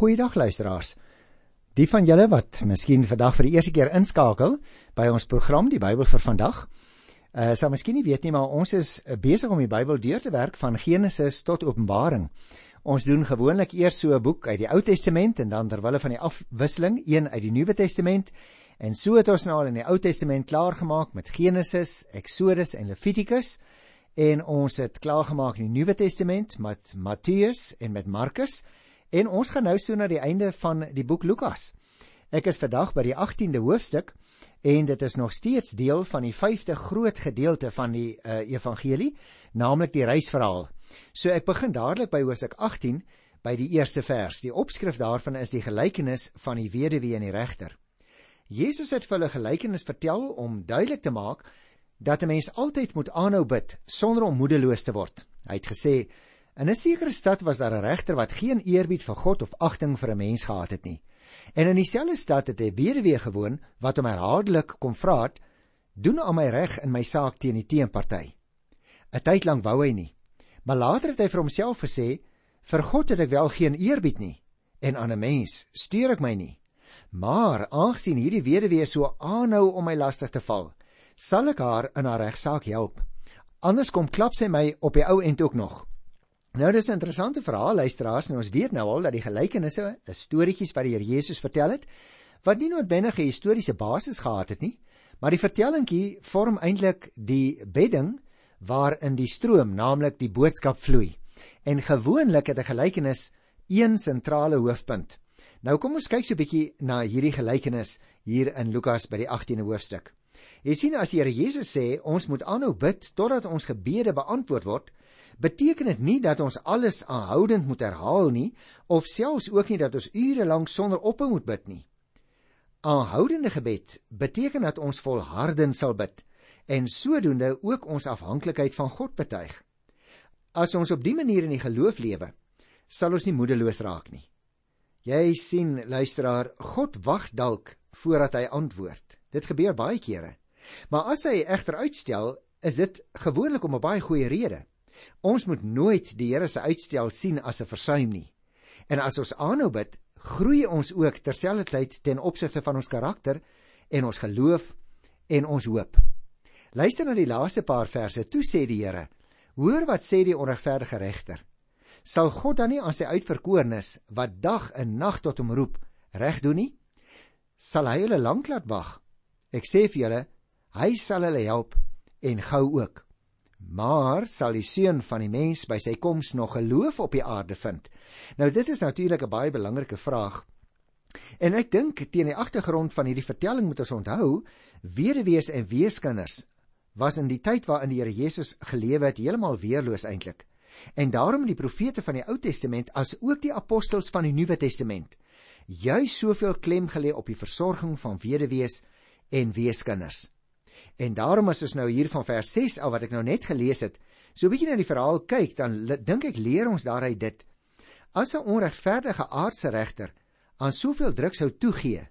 Goeiedag luisteraars. Die van julle wat miskien vandag vir die eerste keer inskakel by ons program Die Bybel vir vandag, uh sal miskien nie weet nie, maar ons is uh, besig om die Bybel deur te werk van Genesis tot Openbaring. Ons doen gewoonlik eers so 'n boek uit die Ou Testament en dan terwyl van die afwisseling een uit die Nuwe Testament. En so het ons nou al in die Ou Testament klaar gemaak met Genesis, Exodus en Levitikus en ons het klaar gemaak in die Nuwe Testament met Matteus en met Markus. En ons gaan nou so na die einde van die boek Lukas. Ek is vandag by die 18de hoofstuk en dit is nog steeds deel van die 5de groot gedeelte van die uh, evangelie, naamlik die reisverhaal. So ek begin dadelik by Hoofstuk 18 by die eerste vers. Die opskrif daarvan is die gelykenis van die weduwee en die regter. Jesus het vir hulle gelykenis vertel om duidelik te maak dat 'n mens altyd moet aanhou bid sonder om moedeloos te word. Hy het gesê In 'n sekere stad was daar 'n regter wat geen eerbied vir God of agting vir 'n mens gehad het nie. En in dieselfde stad het 'n weduwee gewoon wat hom herhaaldelik kom vra het: "Doen aan my reg in my saak teen die teenparty." 'n Tyd lank wou hy nie, maar later het hy vir homself gesê: "Vir God het ek wel geen eerbied nie en aan 'n mens steur ek my nie. Maar aangesien hierdie weduwee so aanhou om my lastig te val, sal ek haar in haar regsaak help. Anders kom klap sy my op die ou end ook nog." Nou dis 'n interessante verhaal luisteraars en ons weet nou al dat die gelykenisse, die storieetjies wat die Here Jesus vertel het, wat nie noodwendig 'n historiese basis gehad het nie, maar die vertellingkie vorm eintlik die bedding waarin die stroom, naamlik die boodskap vloei. En gewoonlik het 'n gelykenis een sentrale hoofpunt. Nou kom ons kyk so 'n bietjie na hierdie gelykenis hier in Lukas by die 18de hoofstuk. Jy sien as die Here Jesus sê ons moet aanhou bid totdat ons gebede beantwoord word, beteken dit nie dat ons alles aanhoudend moet herhaal nie of selfs ook nie dat ons ure lank sonder ophou moet bid nie. Aanhoudende gebed beteken dat ons volhardend sal bid en sodoende ook ons afhanklikheid van God betuig. As ons op dië manier in die geloof lewe, sal ons nie moedeloos raak nie. Jy sien, luisteraar, God wag dalk voordat hy antwoord. Dit gebeur baie kere. Maar as hy egter uitstel, is dit gewoonlik om 'n baie goeie rede. Ons moet nooit die Here se uitstel sien as 'n versuim nie. En as ons aanhou bid, groei ons ook terselfdertyd ten opsigte van ons karakter en ons geloof en ons hoop. Luister na die laaste paar verse. Toe sê die Here: Hoor wat sê die onregverdige regter. Sal God dan nie aan sy uitverkorenes wat dag en nag tot hom roep, reg doen nie? Sal hy hulle lank laat wag? Ek sê vir julle, hy sal hulle help en gou ook. Maar sal die seun van die mens by sy koms nog geloof op die aarde vind? Nou dit is natuurlik 'n baie belangrike vraag. En ek dink teen die agtergrond van hierdie vertelling moet ons onthou, weduwees en weeskinders was in die tyd waarin die Here Jesus gelewe het heeltemal weerloos eintlik. En daarom die profete van die Ou Testament as ook die apostels van die Nuwe Testament juis soveel klem gelê op die versorging van weduwees en weeskinders. En daarom as ons nou hier van vers 6 af wat ek nou net gelees het, so 'n bietjie na die verhaal kyk, dan dink ek leer ons daaruit dit. As 'n onregverdige aardse regter aan soveel druk sou toegee,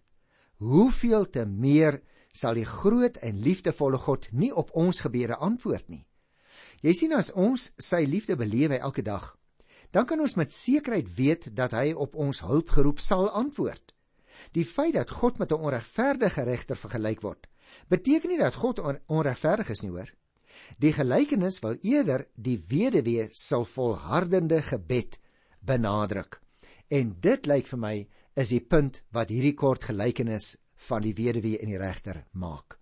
hoeveel te meer sal die groot en liefdevolle God nie op ons gebede antwoord nie. Jy sien as ons sy liefde belewe elke dag, dan kan ons met sekerheid weet dat hy op ons hulp geroep sal antwoord. Die feit dat God met 'n onregverdige regter vergelyk word, beteken nie dat God on onregverdig is nie, hoor. Die gelykenis wil eerder die weduwee sal volhardende gebed benadruk. En dit lyk vir my is die punt wat hierdie kort gelykenis van die weduwee en die regter maak.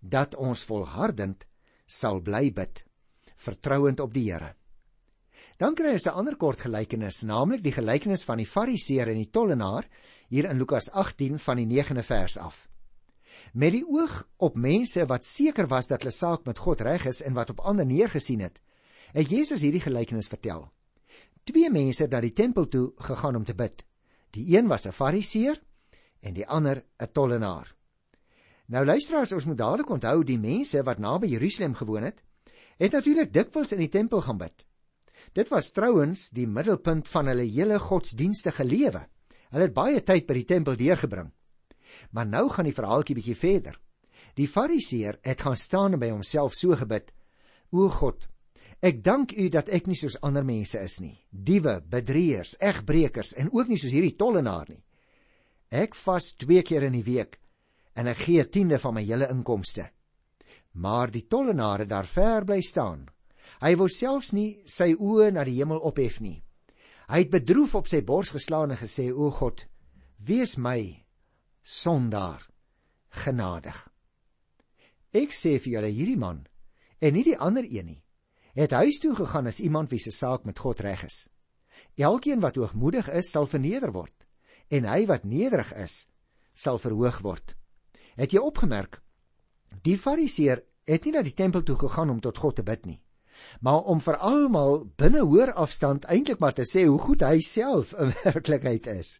Dat ons volhardend sal bly bid, vertrouend op die Here. Dan kry ons 'n ander kort gelykenis, naamlik die gelykenis van die Fariseer en die tollenaar hier in Lukas 18 van die 9de vers af. Met die oog op mense wat seker was dat hulle saak met God reg is en wat op ander neergesien het, het Jesus hierdie gelykenis vertel. Twee mense het na die tempel toe gegaan om te bid. Die een was 'n Fariseer en die ander 'n tollenaar. Nou luisteraars, ons moet dadelik onthou die mense wat naby Jerusalem gewoon het, het natuurlik dikwels in die tempel gaan bid. Dit was trouens die middelpunt van hulle hele godsdienstige lewe. Hulle het baie tyd by die tempel deurgebring. Maar nou gaan die verhaaltjie bietjie verder. Die Fariseer het gaan staan en by homself so gebid: O God, Ek dank U dat ek nie soos ander mense is nie, diewe, bedrieërs, egbreekers en ook nie soos hierdie tollenaar nie. Ek vas 2 keer in die week en ek gee 'n tiende van my hele inkomste. Maar die tollenaar het daar ver bly staan. Hy wou selfs nie sy oë na die hemel ophef nie. Hy het bedroef op sy bors geslaan en gesê: "O God, wees my sondaar genadig." Ek sê vir julle hierdie man en nie die ander een nie het huis toe gegaan as iemand wie se saak met God reg is. Elkeen wat hoogmoedig is, sal verneder word en hy wat nederig is, sal verhoog word. Het jy opgemerk? Die fariseer het nie na die tempel toe gegaan om tot God te bid nie, maar om vir almal binne hoër afstand eintlik maar te sê hoe goed hy self in werklikheid is.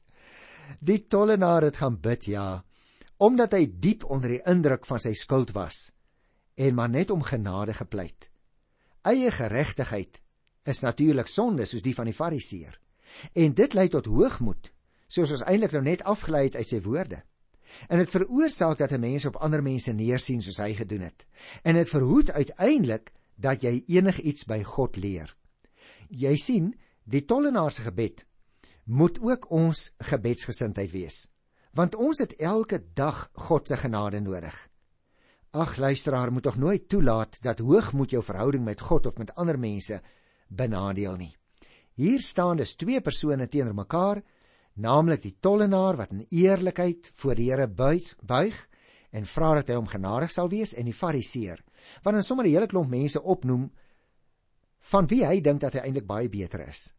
Die tollenaar het gaan bid, ja, omdat hy diep onder die indruk van sy skuld was en maar net om genade gepleit. Eie geregtigheid is natuurlik sonde soos die van die fariseer. En dit lei tot hoogmoed, soos ons eintlik nou net afgelei het uit sy woorde. En dit veroorsaak dat 'n mens op ander mense neersien soos hy gedoen het. En dit verhoed uiteindelik dat jy enigiets by God leer. Jy sien, die tollenaar se gebed moet ook ons gebedsgesindheid wees, want ons het elke dag God se genade nodig. Ag luisteraar, moet tog nooit toelaat dat hoogmoed jou verhouding met God of met ander mense benadeel nie. Hier staan dus twee persone teenoor mekaar, naamlik die tollenaar wat in eerlikheid voor die Here buig en vra dat hy hom genadig sal wees en die fariseer, wat dan sommer 'n hele klomp mense opnoem van wie hy dink dat hy eintlik baie beter is.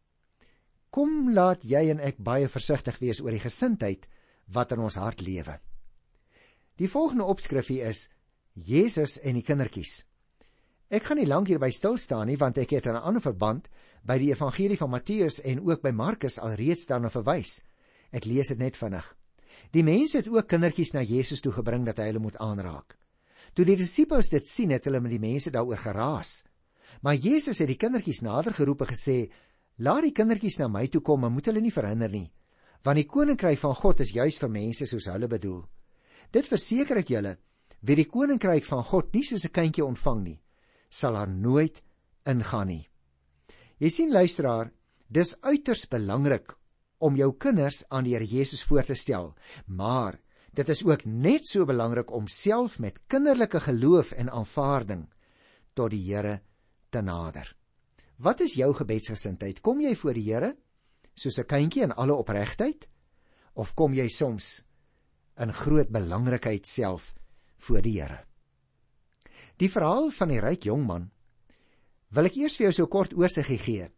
Kom laat jy en ek baie versigtig wees oor die gesindheid wat in ons hart lewe. Die volgende opskrifie is Jesus en die kindertjies. Ek gaan nie lank hierby stil staan nie want ek het in 'n ander verband by die evangelie van Matteus en ook by Markus alreeds daarna verwys. Ek lees dit net vinnig. Die mense het ook kindertjies na Jesus toe gebring dat hy hulle moet aanraak. Toe die disippels dit sien, het hulle met die mense daaroor geraas. Maar Jesus het die kindertjies nader geroep en gesê: "Laat die kindertjies na my toe kom en moet hulle nie verhinder nie, want die koninkryk van God is juis vir mense soos hulle bedoel. Dit verseker ek julle, wie die koninkryk van God nie soos 'n kindjie ontvang nie, sal haar nooit ingaan nie. Jy sien luisteraar, dis uiters belangrik om jou kinders aan die Here Jesus voor te stel, maar dit is ook net so belangrik om self met kinderlike geloof en aanvaarding tot die Here te nader. Wat is jou gebedsgesindheid? Kom jy voor die Here soos 'n kindjie in alle opregtheid of kom jy soms in groot belangrikheid self voor die Here. Die verhaal van die ryk jong man wil ek eers vir jou so kort oorsig gee.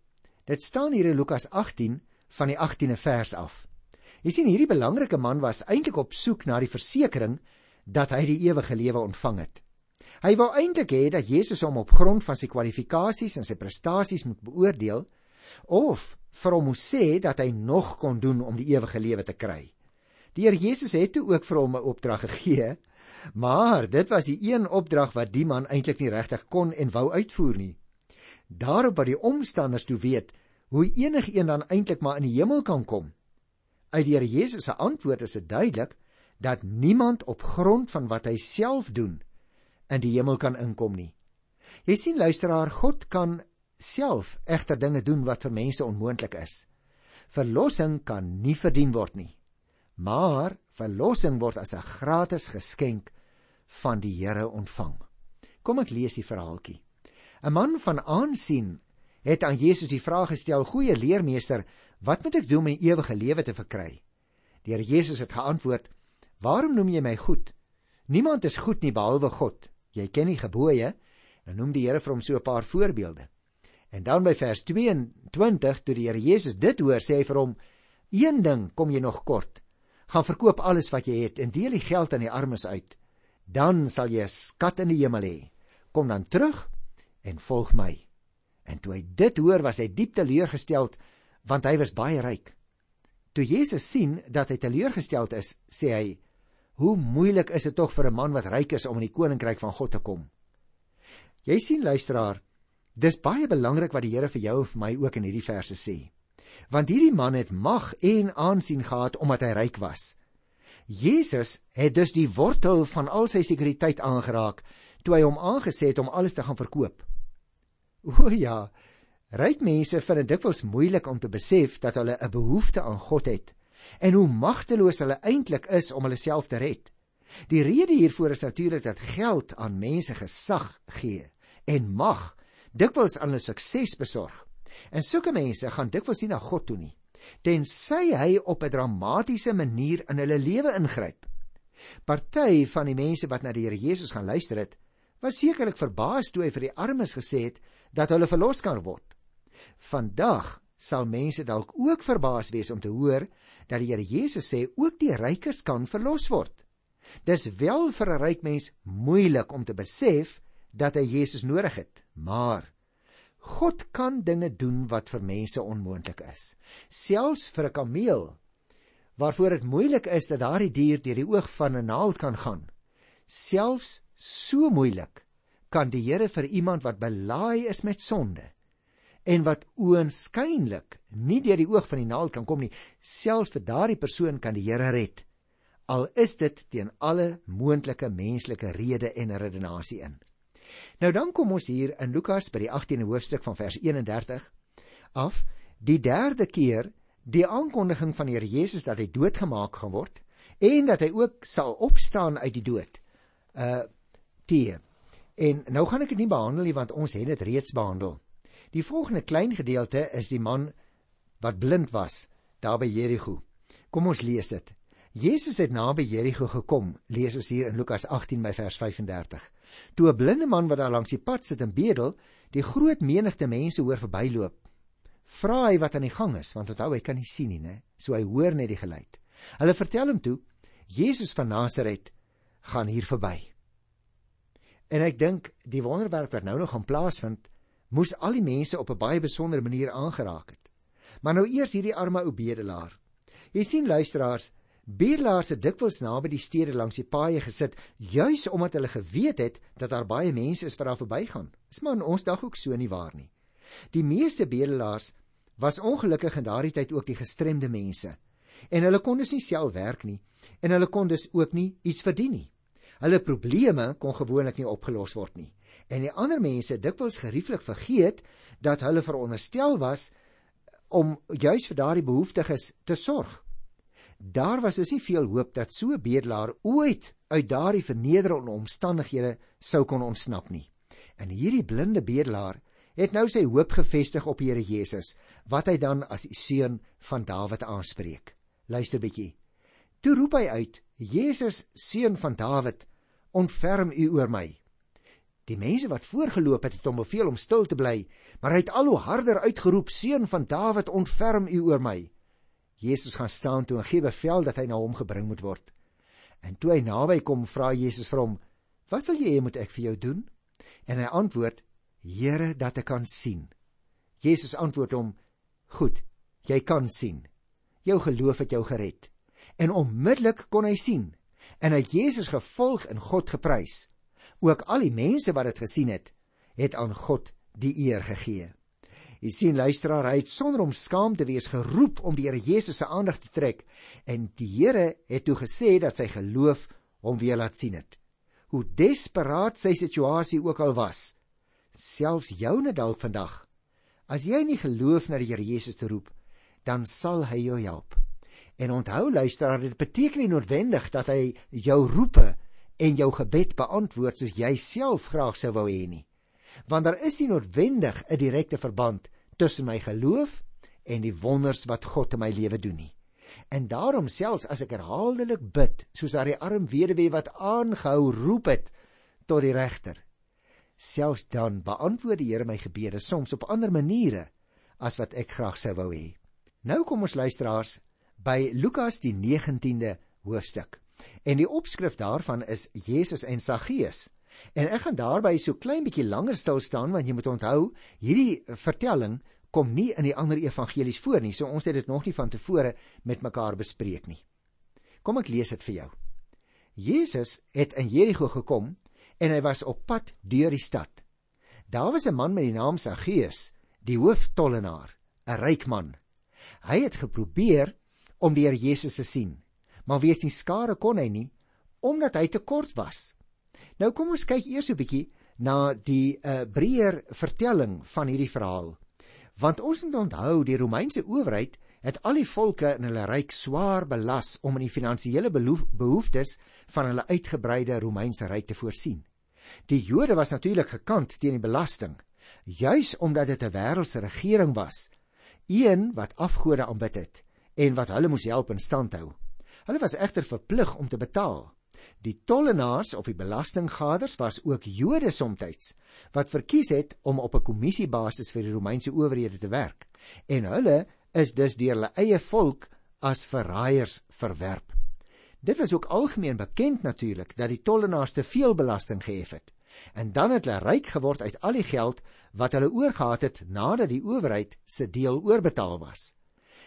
Dit staan hier in Lukas 18 van die 18de vers af. Jy sien hierdie belangrike man was eintlik op soek na die versekering dat hy die ewige lewe ontvang het. Hy wou eintlik hê dat Jesus hom op grond van sy kwalifikasies en sy prestasies moet beoordeel of vir hom moes sê dat hy nog kon doen om die ewige lewe te kry. Die Here Jesus het toe ook vir hom 'n opdrag gegee Maar dit was die een opdrag wat die man eintlik nie regtig kon en wou uitvoer nie. Daarop wat die omstanders toe weet hoe enigiemand dan eintlik maar in die hemel kan kom. Uit die Here Jesus se antwoord is dit duidelik dat niemand op grond van wat hy self doen in die hemel kan inkom nie. Jy sien luisteraar, God kan self egter dinge doen wat vir mense onmoontlik is. Verlossing kan nie verdien word nie. Maar verlossing word as 'n gratis geskenk van die Here ontvang. Kom ek lees die verhaaltjie. 'n Man van aansien het aan Jesus die vraag gestel: "Goeie leermeester, wat moet ek doen om ewige lewe te verkry?" Die Here Jesus het geantwoord: "Waarom noem jy my goed? Niemand is goed nie behalwe God. Jy ken die gebooie." Dan noem die Here vir hom so 'n paar voorbeelde. En dan by vers 22, toe die Here Jesus dit hoor, sê hy vir hom: "Een ding kom jy nog kort gaan verkoop alles wat jy het en deel die geld aan die armes uit. Dan sal jy 'n skat in die hemel hê. Kom dan terug en volg my. En toe hy dit hoor, was hy diep teleurgesteld want hy was baie ryk. Toe Jesus sien dat hy teleurgesteld is, sê hy: "Hoe moeilik is dit tog vir 'n man wat ryk is om in die koninkryk van God te kom." Jy sien luisteraar, dis baie belangrik wat die Here vir jou en vir my ook in hierdie verse sê want hierdie man het mag en aansien gehad omdat hy ryk was. Jesus het dus die wortel van al sy sekuriteit aangeraak toe hy hom aangesê het om alles te gaan verkoop. O ja, ryk mense vind dit dikwels moeilik om te besef dat hulle 'n behoefte aan God het en hoe magteloos hulle eintlik is om hulle self te red. Die rede hiervoor is natuurlik dat geld aan mense gesag gee en mag dikwels aan hulle sukses besorg. En sulke mense gaan dikwels nie na God toe nie, tensy hy op 'n dramatiese manier in hulle lewe ingryp. Party van die mense wat na die Here Jesus gaan luister het, was sekerlik verbaas toe hy vir die armes gesê het dat hulle verlos kan word. Vandag sal mense dalk ook verbaas wees om te hoor dat die Here Jesus sê ook die rykes kan verlos word. Dis wel vir 'n ryk mens moeilik om te besef dat hy Jesus nodig het, maar God kan dinge doen wat vir mense onmoontlik is. Selfs vir 'n kameel waarvoor dit moeilik is dat daardie dier deur die oog van 'n naald kan gaan. Selfs so moeilik kan die Here vir iemand wat belaai is met sonde en wat oënskynlik nie deur die oog van die naald kan kom nie, selfs vir daardie persoon kan die Here red. Al is dit teen alle moontlike menslike rede en redenasie in. Nou dan kom ons hier in Lukas by die 18de hoofstuk van vers 31 af, die derde keer die aankondiging van die Here Jesus dat hy doodgemaak gaan word en dat hy ook sal opstaan uit die dood. Uh tee. En nou gaan ek dit nie behandel nie want ons het dit reeds behandel. Die volgende klein gedeelte is die man wat blind was daar by Jerigo. Kom ons lees dit. Jesus het naby Jerigo gekom, lees ons hier in Lukas 18 by vers 35. Toe 'n blinde man wat daar langs die pad sit en bedel, die groot menigte mense hoor verbyloop, vra hy wat aan die gang is, want onthou hy kan nie sien nie, né? So hy hoor net die geluid. Hulle vertel hom toe, Jesus van Nasaret gaan hier verby. En ek dink die wonderwerk wat nou nog gaan plaasvind, moes al die mense op 'n baie besondere manier aangeraak het. Maar nou eers hierdie arme ou bedelaar. Jy sien luisteraars, bedelaars het dikwels naby die stede langs die paaie gesit, juis omdat hulle geweet het dat daar baie mense is wat daar verbygaan. Is maar in ons dag ook so nie waar nie. Die meeste bedelaars was ongelukkig in daardie tyd ook die gestremde mense. En hulle kon dus nie self werk nie en hulle kon dus ook nie iets verdien nie. Hulle probleme kon gewoonlik nie opgelos word nie. En die ander mense dikwels gerieflik vergeet dat hulle veronderstel was om juis vir daardie behoeftiges te sorg. Daar was dus nie veel hoop dat so 'n bedelaar ooit uit daardie vernederende omstandighede sou kon ontsnap nie. En hierdie blinde bedelaar het nou sy hoop gefestig op Here Jesus, wat hy dan as die seun van Dawid aanspreek. Luister bietjie. Toe roep hy uit: "Jesus, seun van Dawid, ontferm U oor my." Die mense wat voorgeloop het, het hom beveel om stil te bly, maar hy het al hoe harder uitgeroep: "Seun van Dawid, ontferm U oor my." Jesus gaan staan toe en gee bevel dat hy na hom gebring moet word. En toe hy naby kom, vra Jesus vir hom: "Wat wil jy hê moet ek vir jou doen?" En hy antwoord: Here dat ek kan sien. Jesus antwoord hom: Goed, jy kan sien. Jou geloof het jou gered. En onmiddellik kon hy sien en hy het Jesus gevolg en God geprys. Ook al die mense wat dit gesien het, het aan God die eer gegee. Jy sien luisteraar, hy het sonder om skaam te wees geroep om die Here Jesus se aandag te trek en die Here het toe gesê dat sy geloof hom weer laat sien het. Hoe desperaat sy situasie ook al was, selfs joune dalk vandag. As jy nie geloof na die Here Jesus te roep, dan sal hy jou help. En onthou luisteraar, dit beteken nie noodwendig dat hy jou roepe en jou gebed beantwoord soos jy self graag sou wou hê nie. Want daar is nie noodwendig 'n direkte verband tussen my geloof en die wonders wat God in my lewe doen nie. En daarom selfs as ek herhaaldelik bid, soos daardie arm weduwee wat aangehou roep het tot die regter, selfs dan beantwoord die Here my gebede soms op ander maniere as wat ek graag sou wou hê. Nou kom ons luisteraars by Lukas die 19de hoofstuk. En die opskrif daarvan is Jesus en Saggeus. En ek gaan daarby so klein bietjie langer stil staan want jy moet onthou, hierdie vertelling kom nie in die ander evangelies voor nie, so ons het dit nog nie van tevore met mekaar bespreek nie. Kom ek lees dit vir jou. Jesus het in Jerigo gekom en hy was op pad deur die stad. Daar was 'n man met die naam Saggeus, die hooftollenaar, 'n ryk man. Hy het geprobeer om die Here Jesus te sien, maar wees nie skare kon hy nie omdat hy te kort was. Nou kom ons kyk eers 'n bietjie na die uh, breër vertelling van hierdie verhaal. Want ons moet onthou die Romeinse owerheid het al die volke in hulle ryk swaar belas om in die finansiële behoeftes van hulle uitgebreide Romeinse ryk te voorsien. Die Jode was natuurlik gekant teen die belasting, juis omdat dit 'n wêreldse regering was, een wat afgode aanbid het en wat hulle moes help in stand hou. Hulle was egter verplig om te betaal. Die tollenaars of die belastinggaders was ook Jode soms wat verkies het om op 'n kommissiebasis vir die Romeinse owerhede te werk en hulle is dus deur hulle eie volk as verraaiers verwerp. Dit was ook algemeen bekend natuurlik dat die tollenaars te veel belasting gehef het en dan het hulle ryk geword uit al die geld wat hulle oorgehad het nadat die owerheid se deel oorbetaal was.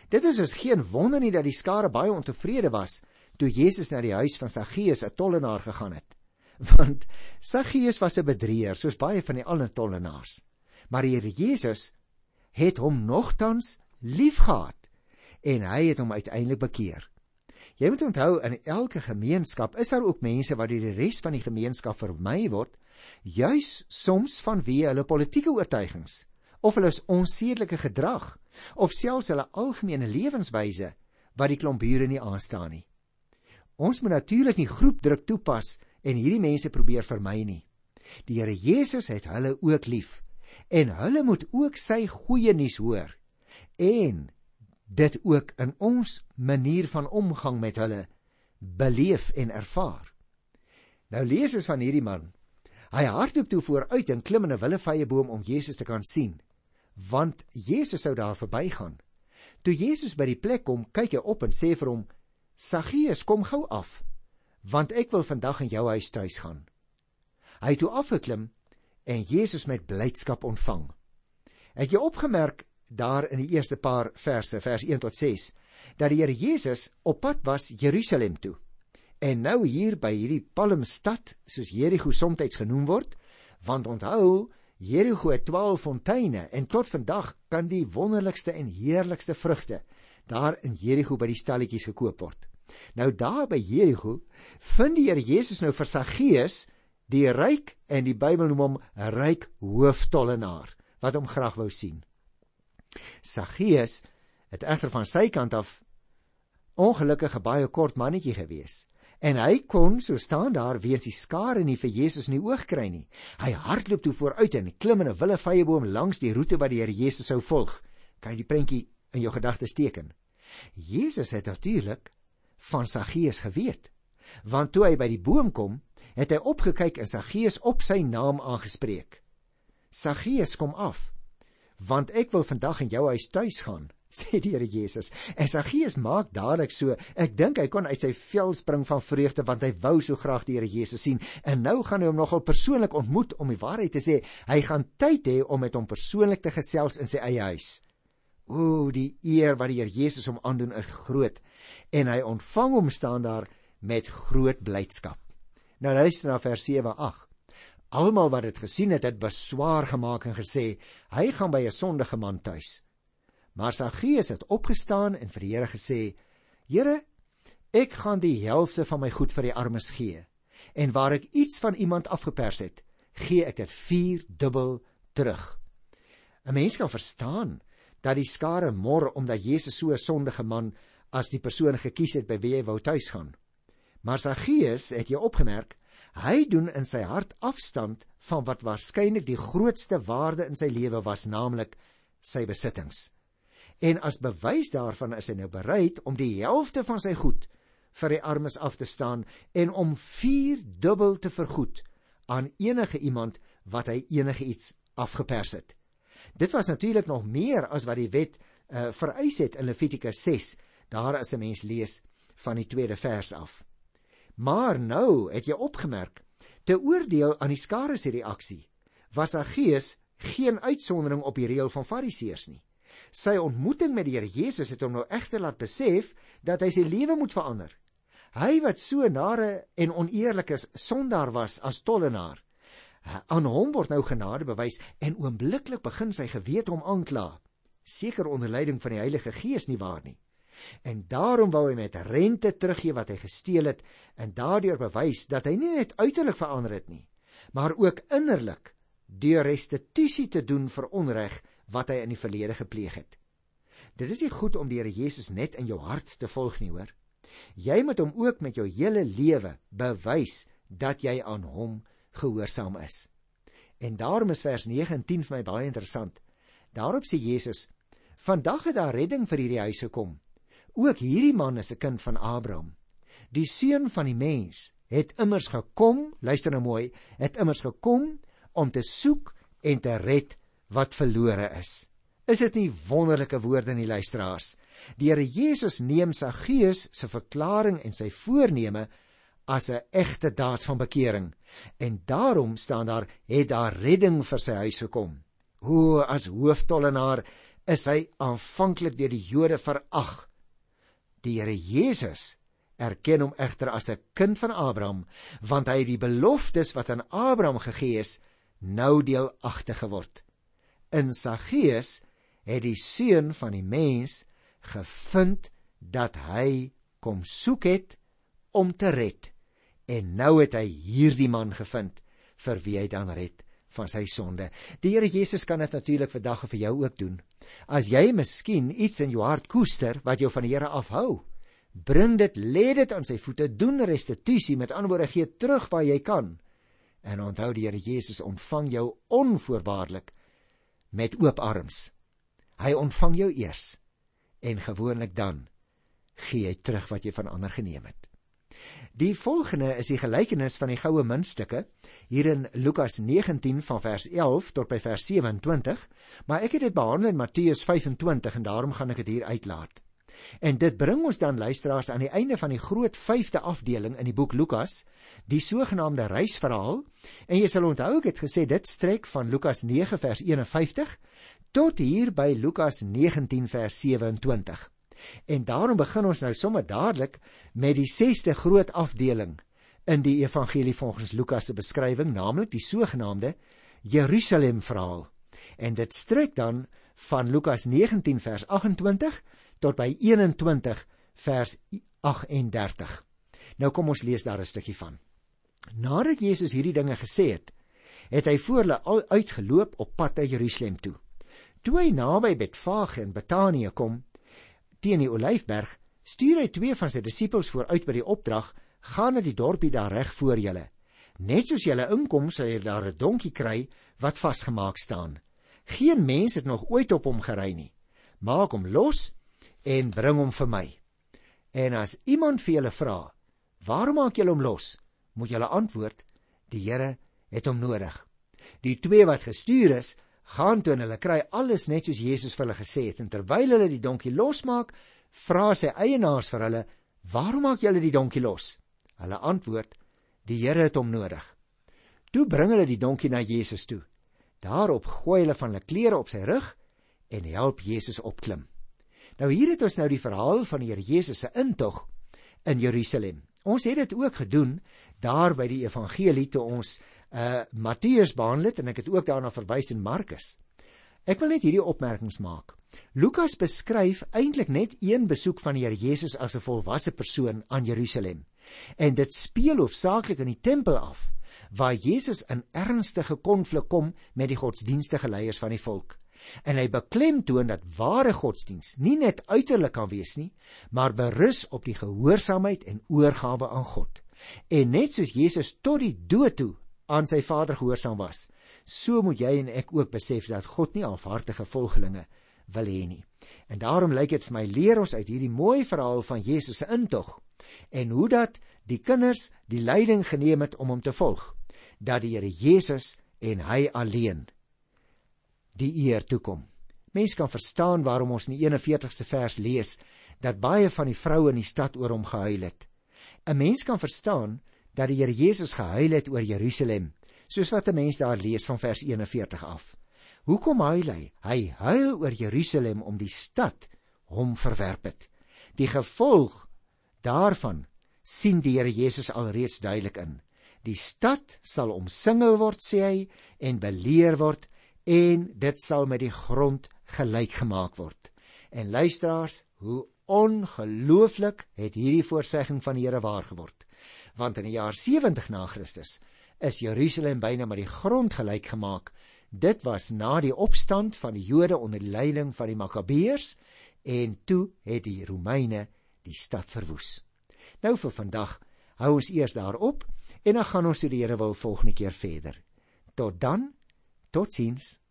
Dit is dus geen wonder nie dat die skare baie ontevrede was toe Jesus na die huis van Saggeus 'n tollenaar gegaan het. Want Saggeus was 'n bedrieger soos baie van die ander tollenaars. Maar die Here Jesus het hom nogtans liefgehad en hy het hom uiteindelik bekeer. Jy moet onthou in elke gemeenskap is daar ook mense wat deur die res van die gemeenskap vermy word, juis soms vanweë hulle politieke oortuigings of hulle onsedelike gedrag of selfs hulle algemene lewenswyse wat die klomp bure nie aanstaan nie. Ons moet natuurlik nie groepdruk toepas en hierdie mense probeer vermy nie. Die Here Jesus het hulle ook lief en hulle moet ook sy goeie nuus hoor en dit ook in ons manier van omgang met hulle beleef en ervaar. Nou lees ons van hierdie man. Hy hardloop toe vooruit en klim in 'n willevye boom om Jesus te kan sien want Jesus sou daar verbygaan. Toe Jesus by die plek kom, kyk hy op en sê vir hom: "Saggeus, kom gou af, want ek wil vandag in jou huis tuis gaan." Hy het toe afgeklim en Jesus met blydskap ontvang. Het jy opgemerk daar in die eerste paar verse, vers 1 tot 6, dat die Here Jesus op pad was Jerusalem toe. En nou hier by hierdie palmstad, soos Jerigo soms genoem word, want onthou, Jerigo het 12 fonteine en tot vandag kan die wonderlikste en heerlikste vrugte daar in Jerigo by die stalletjies gekoop word. Nou daar by Jerigo vind die Here Jesus nou vir Saggeus, die ryk en die Bybel noem hom 'n ryk hooftollenaar wat hom graag wou sien. Saggeus het egter van sy kant af ongelukkige baie kort mannetjie gewees. En hy kon so staan daar weens die skare nie vir Jesus in die oog kry nie. Hy hardloop toe vooruit en klim in 'n wille vyeboom langs die roete wat die Here Jesus sou volg. Kan jy die prentjie in jou gedagtes teken? Jesus het natuurlik van Saggeus geweet. Want toe hy by die boom kom, het hy opgekyk en Saggeus op sy naam aangespreek. Saggeus kom af, want ek wil vandag in jou huis tuis gaan sê die Here Jesus. En sy gees maak dadelik so. Ek dink hy kon uit sy vel spring van vreugde want hy wou so graag die Here Jesus sien. En nou gaan hy hom nogal persoonlik ontmoet om die waarheid te sê. Hy gaan tyd hê om met hom persoonlik te gesels in sy eie huis. O, die eer wat die Here Jesus hom aandoen is groot. En hy ontvang hom staan daar met groot blydskap. Nou luister na vers 7 8. Almal wat dit gesien het, het beswaar gemaak en gesê: "Hy gaan by 'n sondige man tuis." Maar Saggeus het opgestaan en vir die Here gesê: "Here, ek gaan die helfte van my goed vir die armes gee. En waar ek iets van iemand afgepers het, gee ek dit vierdubbel terug." 'n Mens kan verstaan dat die skare mor omdat Jesus so 'n sondige man as die persoon gekies het by wie hy wou tuis gaan. Maar Saggeus, het jy opgemerk, hy doen in sy hart afstand van wat waarskynlik die grootste waarde in sy lewe was, naamlik sy besittings. En as bewys daarvan is hy nou bereid om die helfte van sy goed vir die armes af te staan en om vier dubbel te vergoed aan enige iemand wat hy enige iets afgepers het. Dit was natuurlik nog meer as wat die wet uh, vereis het in Levitikus 6, daar as 'n mens lees van die tweede vers af. Maar nou het jy opgemerk, te oordeel aan die skare se reaksie, was Aggeus geen uitsondering op die reël van Fariseërs nie. Sy ontmoeting met die Here Jesus het hom nou egter laat besef dat hy sy lewe moet verander. Hy wat so nare en oneerlik is, sondaar was as tollenaar. Aan hom word nou genade bewys en oombliklik begin sy gewete hom aankla. Seker onder leiding van die Heilige Gees nie waar nie. En daarom wou hy met rente teruggee wat hy gesteel het en daardeur bewys dat hy nie net uiterlik verander het nie, maar ook innerlik deur restituisie te doen vir onreg wat hy in die verlede gepleeg het. Dit is nie goed om die Here Jesus net in jou hart te volg nie, hoor. Jy moet hom ook met jou hele lewe bewys dat jy aan hom gehoorsaam is. En daarom is vers 9 en 10 vir my baie interessant. Daarop sê Jesus: "Vandag het daar redding vir hierdie huis gekom. Ook hierdie man is 'n kind van Abraham. Die seun van die mens het immers gekom, luister nou mooi, het immers gekom om te soek en te red wat verlore is." Is dit nie wonderlike woorde in die luisteraars? Die Here Jesus neem Saggeus se verklaring en sy voorneme as 'n egte daad van bekering. En daarom staan daar het daar redding vir sy huis gekom. O, as hooftollenaar is hy aanvanklik deur die Jode verag. Die Here Jesus erken hom egter as 'n kind van Abraham, want hy het die beloftes wat aan Abraham gegee is, nou deelagtig geword. In Saggeus het die seun van die mens gevind dat hy kom soek het om te red. En nou het hy hierdie man gevind vir wie hy dan red van sy sonde. Die Here Jesus kan dit natuurlik vandag vir jou ook doen. As jy miskien iets in jou hart koester wat jou van die Here afhou, bring dit, lê dit aan sy voete, doen restituisie, met ander woorde gee terug waar jy kan. En onthou die Here Jesus ontvang jou onvoorwaardelik met oop arms. Hy ontvang jou eers en gewoonlik dan gee hy terug wat jy van ander geneem het. Die volgende is die gelykenis van die goue muntstukke hier in Lukas 19 van vers 11 tot by vers 27, maar ek het dit behandel in Matteus 25 en daarom gaan ek dit hier uitlaat. En dit bring ons dan luisteraars aan die einde van die groot 5de afdeling in die boek Lukas, die sogenaamde reisverhaal, en jy sal onthou ek het gesê dit strek van Lukas 9 vers 51 tot hier by Lukas 19 vers 27. En daarom begin ons nou sommer dadelik met die 6ste groot afdeling in die evangelie volgens Lukas se beskrywing, naamlik die sogenaamde Jerusalem verhaal. En dit strek dan van Lukas 19 vers 28 tot by 21 vers 38. Nou kom ons lees daar 'n stukkie van. Nadat Jesus hierdie dinge gesê het, het hy voor hulle al uitgeloop op pad na Jerusalem toe. Toe hy naby Betfage in Betanië kom, teen die Olyfberg, stuur hy twee van sy disippels vooruit by die opdrag: "Gaan na die dorpie daar reg voor julle. Net soos julle inkom, sal julle daar 'n donkie kry wat vasgemaak staan. Geen mens het nog ooit op hom gery nie. Maak hom los en bring hom vir my. En as iemand vir julle vra: "Waarom maak julle hom los?" moet julle antwoord: "Die Here het hom nodig." Die twee wat gestuur is, gaan toe en hulle kry alles net soos Jesus vir hulle gesê het en terwyl hulle die donkie losmaak, vra sy eienaars vir hulle: "Waarom maak julle die donkie los?" Hulle antwoord: "Die Here het hom nodig." Toe bring hulle die donkie na Jesus toe. Daarop gooi hulle van hulle klere op sy rug en help Jesus opklim. Nou hier het ons nou die verhaal van die Here Jesus se intog in Jerusalem. Ons het dit ook gedoen daar by die evangelie toe ons uh Matteus behandel het en ek het ook daarna verwys in Markus. Ek wil net hierdie opmerkings maak. Lukas beskryf eintlik net een besoek van die Here Jesus as 'n volwasse persoon aan Jerusalem. En dit speel hoofsaaklik in die tempel af waar Jesus in ernstige konflik kom met die godsdienstige leiers van die volk. En hy beklemtoon dat ware godsdiens nie net uiterlik kan wees nie, maar berus op die gehoorsaamheid en oorgawe aan God. En net soos Jesus tot die dood toe aan sy Vader gehoorsaam was, so moet jy en ek ook besef dat God nie afhartige volgelinge wil hê nie. En daarom lyk dit vir my leer ons uit hierdie mooi verhaal van Jesus se intog en hoe dat die kinders die leiding geneem het om hom te volg, dat die Here Jesus en hy alleen die eer toekom. Mens kan verstaan waarom ons in die 41ste vers lees dat baie van die vroue in die stad oor hom gehuil het. 'n Mens kan verstaan dat die Here Jesus gehuil het oor Jerusalem, soos wat 'n mens daar lees van vers 41 af. Hoekom huil hy? Hy huil oor Jerusalem om die stad hom verwerp het. Die gevolg daarvan sien die Here Jesus alreeds duidelik in. Die stad sal omsingel word, sê hy, en beleer word en dit sal met die grond gelyk gemaak word. En luisteraars, hoe ongelooflik het hierdie voorsegging van die Here waar geword want in die jaar 70 na Christus is Jerusalem byna met die grond gelyk gemaak. Dit was na die opstand van die Jode onder die leiding van die Makabeërs en toe het die Romeine die stad verwoes. Nou vir vandag hou ons eers daarop en dan gaan ons die Here wil volgende keer verder. Tot dan. Tot ziens!